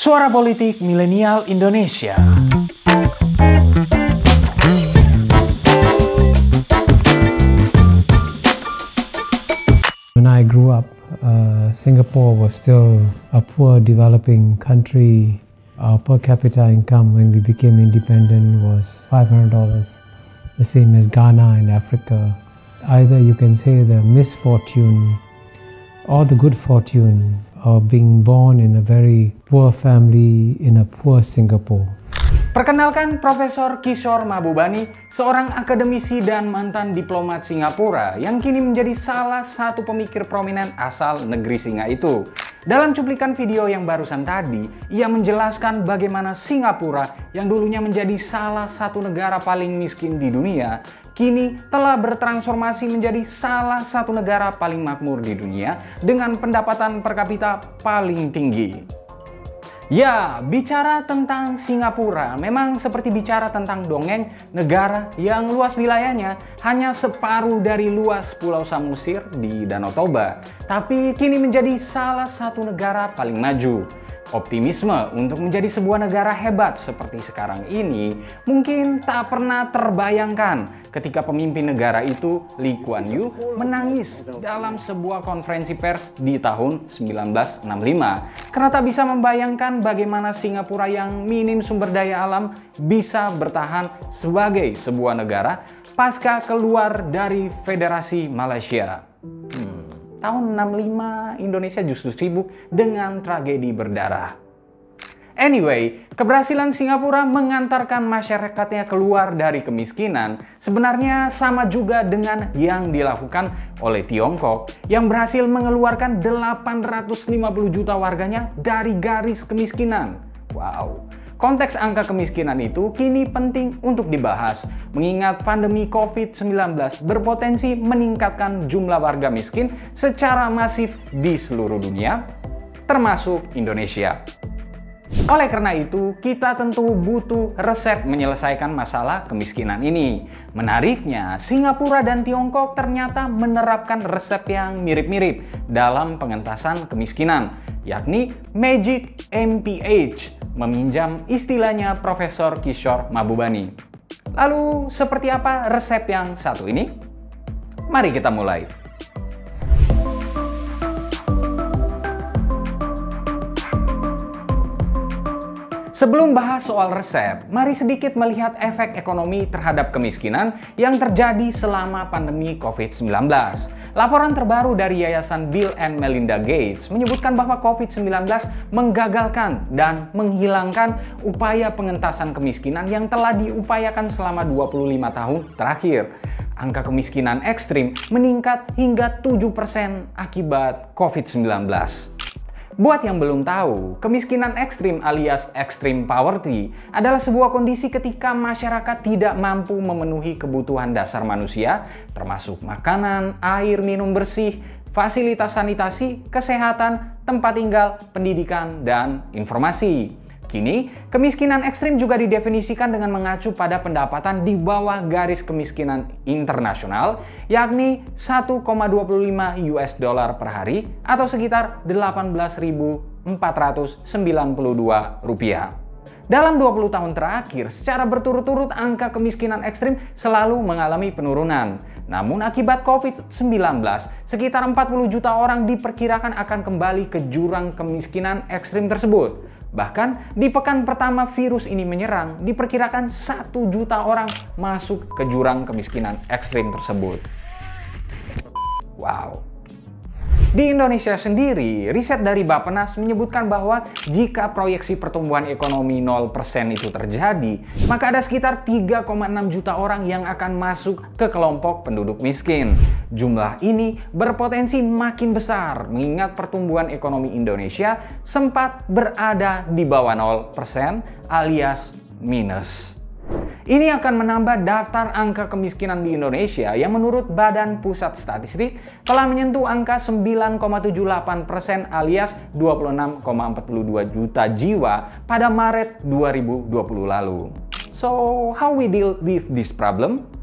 Suara Politik Milenial Indonesia. When I grew up, uh, Singapore was still a poor developing country. Our per capita income when we became independent was $500, the same as Ghana in Africa. Either you can say the misfortune or the good fortune of being born in a very poor family in a poor Singapore. Perkenalkan Profesor Kishore Mahbubani, seorang akademisi dan mantan diplomat Singapura yang kini menjadi salah satu pemikir prominent asal negeri Singa itu. Dalam cuplikan video yang barusan tadi, ia menjelaskan bagaimana Singapura yang dulunya menjadi salah satu negara paling miskin di dunia, kini telah bertransformasi menjadi salah satu negara paling makmur di dunia dengan pendapatan per kapita paling tinggi. Ya, bicara tentang Singapura memang seperti bicara tentang dongeng negara yang luas wilayahnya hanya separuh dari luas Pulau Samosir di Danau Toba, tapi kini menjadi salah satu negara paling maju. Optimisme untuk menjadi sebuah negara hebat seperti sekarang ini mungkin tak pernah terbayangkan ketika pemimpin negara itu Lee Kuan Yew menangis dalam sebuah konferensi pers di tahun 1965 karena tak bisa membayangkan bagaimana Singapura yang minim sumber daya alam bisa bertahan sebagai sebuah negara pasca keluar dari Federasi Malaysia. Hmm tahun 65 Indonesia justru sibuk dengan tragedi berdarah. Anyway, keberhasilan Singapura mengantarkan masyarakatnya keluar dari kemiskinan sebenarnya sama juga dengan yang dilakukan oleh Tiongkok yang berhasil mengeluarkan 850 juta warganya dari garis kemiskinan. Wow, Konteks angka kemiskinan itu kini penting untuk dibahas, mengingat pandemi COVID-19 berpotensi meningkatkan jumlah warga miskin secara masif di seluruh dunia, termasuk Indonesia. Oleh karena itu, kita tentu butuh resep menyelesaikan masalah kemiskinan ini. Menariknya, Singapura dan Tiongkok ternyata menerapkan resep yang mirip-mirip dalam pengentasan kemiskinan, yakni Magic MPH meminjam istilahnya Profesor Kishore Mabubani. Lalu seperti apa resep yang satu ini? Mari kita mulai. Sebelum bahas soal resep, mari sedikit melihat efek ekonomi terhadap kemiskinan yang terjadi selama pandemi COVID-19. Laporan terbaru dari Yayasan Bill and Melinda Gates menyebutkan bahwa COVID-19 menggagalkan dan menghilangkan upaya pengentasan kemiskinan yang telah diupayakan selama 25 tahun terakhir. Angka kemiskinan ekstrim meningkat hingga 7% akibat COVID-19. Buat yang belum tahu, kemiskinan ekstrim alias extreme poverty adalah sebuah kondisi ketika masyarakat tidak mampu memenuhi kebutuhan dasar manusia, termasuk makanan, air minum bersih, fasilitas sanitasi, kesehatan, tempat tinggal, pendidikan, dan informasi. Kini, kemiskinan ekstrim juga didefinisikan dengan mengacu pada pendapatan di bawah garis kemiskinan internasional, yakni 1,25 US dollar per hari atau sekitar 18.492 rupiah. Dalam 20 tahun terakhir, secara berturut-turut angka kemiskinan ekstrim selalu mengalami penurunan. Namun akibat COVID-19, sekitar 40 juta orang diperkirakan akan kembali ke jurang kemiskinan ekstrim tersebut. Bahkan di pekan pertama virus ini menyerang, diperkirakan satu juta orang masuk ke jurang kemiskinan ekstrim tersebut. Wow. Di Indonesia sendiri, riset dari Bappenas menyebutkan bahwa jika proyeksi pertumbuhan ekonomi 0% itu terjadi, maka ada sekitar 3,6 juta orang yang akan masuk ke kelompok penduduk miskin. Jumlah ini berpotensi makin besar mengingat pertumbuhan ekonomi Indonesia sempat berada di bawah 0% alias minus. Ini akan menambah daftar angka kemiskinan di Indonesia yang menurut Badan Pusat Statistik telah menyentuh angka 9,78 persen alias 26,42 juta jiwa pada Maret 2020 lalu. So, how we deal with this problem?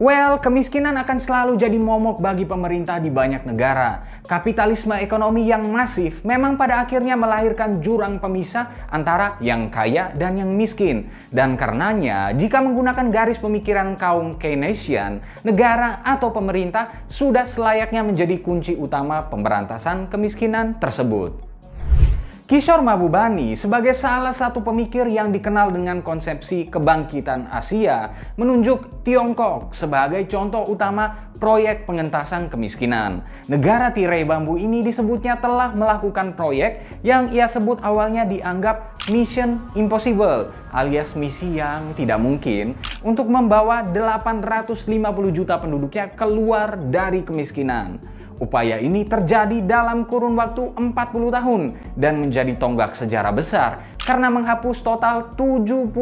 Well, kemiskinan akan selalu jadi momok bagi pemerintah di banyak negara. Kapitalisme ekonomi yang masif memang pada akhirnya melahirkan jurang pemisah antara yang kaya dan yang miskin. Dan karenanya, jika menggunakan garis pemikiran kaum Keynesian, negara atau pemerintah sudah selayaknya menjadi kunci utama pemberantasan kemiskinan tersebut. Kishore Mahbubani sebagai salah satu pemikir yang dikenal dengan konsepsi kebangkitan Asia menunjuk Tiongkok sebagai contoh utama proyek pengentasan kemiskinan. Negara tirai bambu ini disebutnya telah melakukan proyek yang ia sebut awalnya dianggap mission impossible alias misi yang tidak mungkin untuk membawa 850 juta penduduknya keluar dari kemiskinan. Upaya ini terjadi dalam kurun waktu 40 tahun dan menjadi tonggak sejarah besar karena menghapus total 70%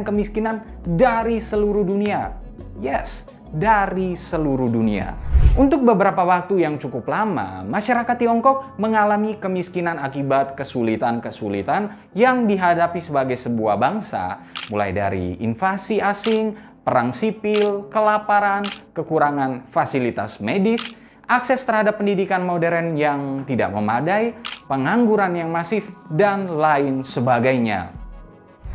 kemiskinan dari seluruh dunia. Yes, dari seluruh dunia. Untuk beberapa waktu yang cukup lama, masyarakat Tiongkok mengalami kemiskinan akibat kesulitan-kesulitan yang dihadapi sebagai sebuah bangsa, mulai dari invasi asing, perang sipil, kelaparan, kekurangan fasilitas medis, akses terhadap pendidikan modern yang tidak memadai, pengangguran yang masif, dan lain sebagainya.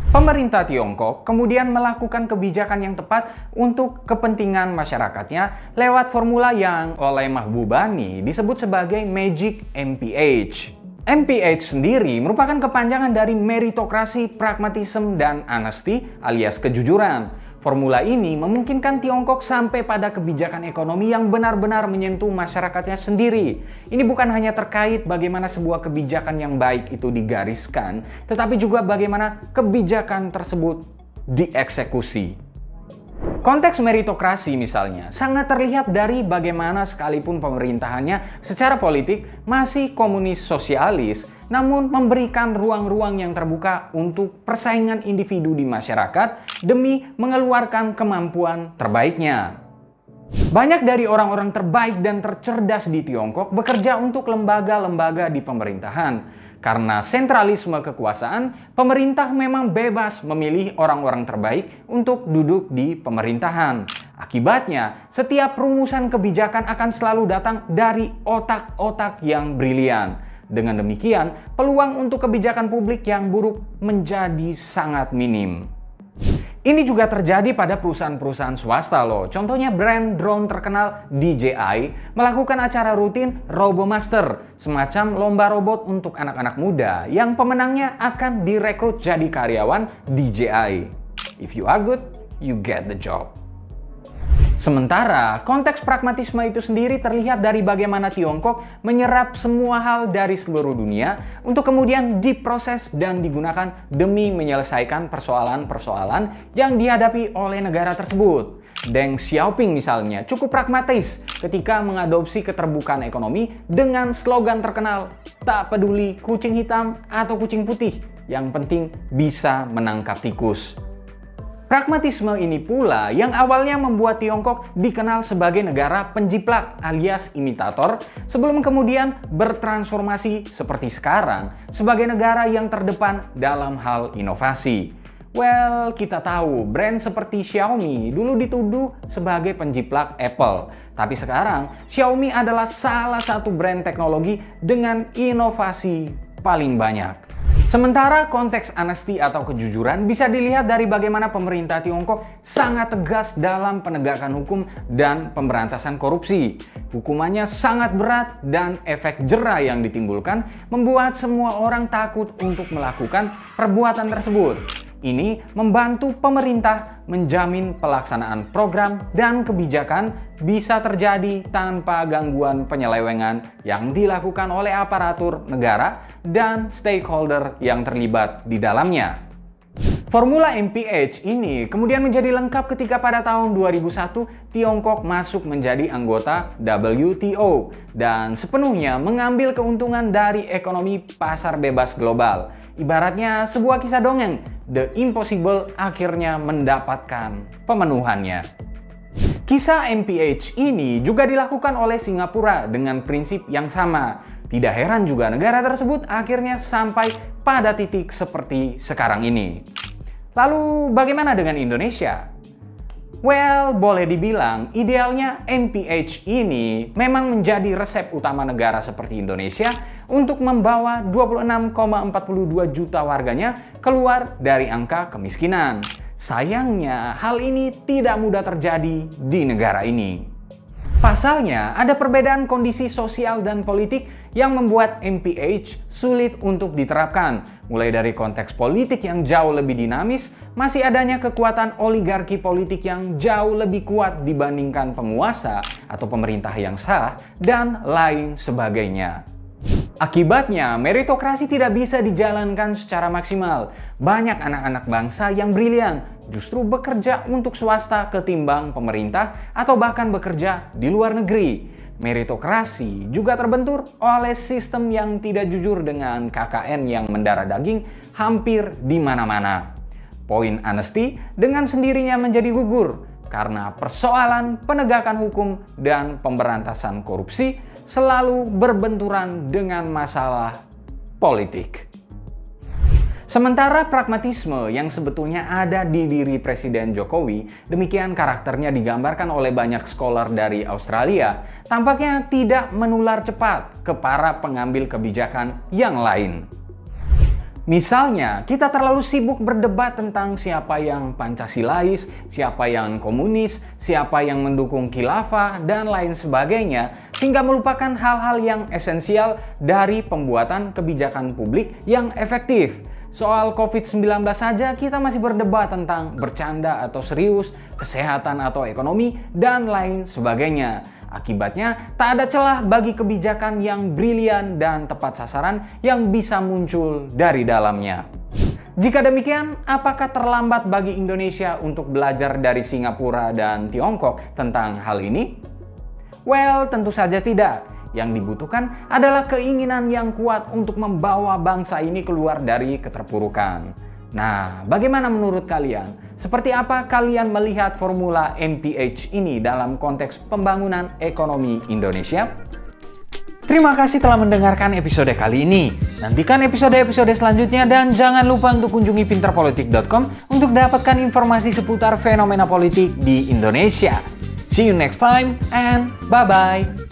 Pemerintah Tiongkok kemudian melakukan kebijakan yang tepat untuk kepentingan masyarakatnya lewat formula yang oleh Mahbubani disebut sebagai Magic MPH. MPH sendiri merupakan kepanjangan dari meritokrasi, pragmatisme, dan honesty alias kejujuran Formula ini memungkinkan Tiongkok sampai pada kebijakan ekonomi yang benar-benar menyentuh masyarakatnya sendiri. Ini bukan hanya terkait bagaimana sebuah kebijakan yang baik itu digariskan, tetapi juga bagaimana kebijakan tersebut dieksekusi. Konteks meritokrasi misalnya sangat terlihat dari bagaimana sekalipun pemerintahannya secara politik masih komunis sosialis, namun memberikan ruang-ruang yang terbuka untuk persaingan individu di masyarakat demi mengeluarkan kemampuan terbaiknya. Banyak dari orang-orang terbaik dan tercerdas di Tiongkok bekerja untuk lembaga-lembaga di pemerintahan. Karena sentralisme kekuasaan, pemerintah memang bebas memilih orang-orang terbaik untuk duduk di pemerintahan. Akibatnya, setiap rumusan kebijakan akan selalu datang dari otak-otak yang brilian. Dengan demikian, peluang untuk kebijakan publik yang buruk menjadi sangat minim. Ini juga terjadi pada perusahaan-perusahaan swasta loh. Contohnya brand drone terkenal DJI melakukan acara rutin RoboMaster, semacam lomba robot untuk anak-anak muda yang pemenangnya akan direkrut jadi karyawan DJI. If you are good, you get the job. Sementara konteks pragmatisme itu sendiri terlihat dari bagaimana Tiongkok menyerap semua hal dari seluruh dunia untuk kemudian diproses dan digunakan demi menyelesaikan persoalan-persoalan yang dihadapi oleh negara tersebut. Deng Xiaoping misalnya cukup pragmatis ketika mengadopsi keterbukaan ekonomi dengan slogan terkenal tak peduli kucing hitam atau kucing putih, yang penting bisa menangkap tikus. Pragmatisme ini pula yang awalnya membuat Tiongkok dikenal sebagai negara penjiplak alias imitator sebelum kemudian bertransformasi seperti sekarang sebagai negara yang terdepan dalam hal inovasi. Well, kita tahu brand seperti Xiaomi dulu dituduh sebagai penjiplak Apple. Tapi sekarang Xiaomi adalah salah satu brand teknologi dengan inovasi paling banyak. Sementara konteks anesti atau kejujuran bisa dilihat dari bagaimana pemerintah Tiongkok sangat tegas dalam penegakan hukum dan pemberantasan korupsi. Hukumannya sangat berat dan efek jerah yang ditimbulkan membuat semua orang takut untuk melakukan perbuatan tersebut. Ini membantu pemerintah menjamin pelaksanaan program dan kebijakan bisa terjadi tanpa gangguan penyelewengan yang dilakukan oleh aparatur negara dan stakeholder yang terlibat di dalamnya. Formula MPH ini kemudian menjadi lengkap ketika pada tahun 2001 Tiongkok masuk menjadi anggota WTO dan sepenuhnya mengambil keuntungan dari ekonomi pasar bebas global. Ibaratnya sebuah kisah dongeng The Impossible akhirnya mendapatkan pemenuhannya. Kisah MPH ini juga dilakukan oleh Singapura dengan prinsip yang sama. Tidak heran juga negara tersebut akhirnya sampai pada titik seperti sekarang ini. Lalu bagaimana dengan Indonesia? Well, boleh dibilang idealnya MPH ini memang menjadi resep utama negara seperti Indonesia untuk membawa 26,42 juta warganya keluar dari angka kemiskinan. Sayangnya, hal ini tidak mudah terjadi di negara ini. Pasalnya, ada perbedaan kondisi sosial dan politik yang membuat MPH sulit untuk diterapkan. Mulai dari konteks politik yang jauh lebih dinamis, masih adanya kekuatan oligarki politik yang jauh lebih kuat dibandingkan penguasa atau pemerintah yang sah, dan lain sebagainya. Akibatnya, meritokrasi tidak bisa dijalankan secara maksimal. Banyak anak-anak bangsa yang brilian justru bekerja untuk swasta ketimbang pemerintah atau bahkan bekerja di luar negeri. Meritokrasi juga terbentur oleh sistem yang tidak jujur dengan KKN yang mendarah daging hampir di mana-mana. Poin honesty dengan sendirinya menjadi gugur karena persoalan penegakan hukum dan pemberantasan korupsi selalu berbenturan dengan masalah politik. Sementara pragmatisme yang sebetulnya ada di diri Presiden Jokowi, demikian karakternya digambarkan oleh banyak scholar dari Australia, tampaknya tidak menular cepat ke para pengambil kebijakan yang lain. Misalnya, kita terlalu sibuk berdebat tentang siapa yang Pancasilais, siapa yang komunis, siapa yang mendukung khilafah, dan lain sebagainya, hingga melupakan hal-hal yang esensial dari pembuatan kebijakan publik yang efektif. Soal COVID-19 saja kita masih berdebat tentang bercanda atau serius, kesehatan atau ekonomi, dan lain sebagainya. Akibatnya, tak ada celah bagi kebijakan yang brilian dan tepat sasaran yang bisa muncul dari dalamnya. Jika demikian, apakah terlambat bagi Indonesia untuk belajar dari Singapura dan Tiongkok tentang hal ini? Well, tentu saja tidak. Yang dibutuhkan adalah keinginan yang kuat untuk membawa bangsa ini keluar dari keterpurukan. Nah, bagaimana menurut kalian? Seperti apa kalian melihat formula MPH ini dalam konteks pembangunan ekonomi Indonesia? Terima kasih telah mendengarkan episode kali ini. Nantikan episode-episode selanjutnya dan jangan lupa untuk kunjungi pinterpolitik.com untuk dapatkan informasi seputar fenomena politik di Indonesia. See you next time and bye-bye.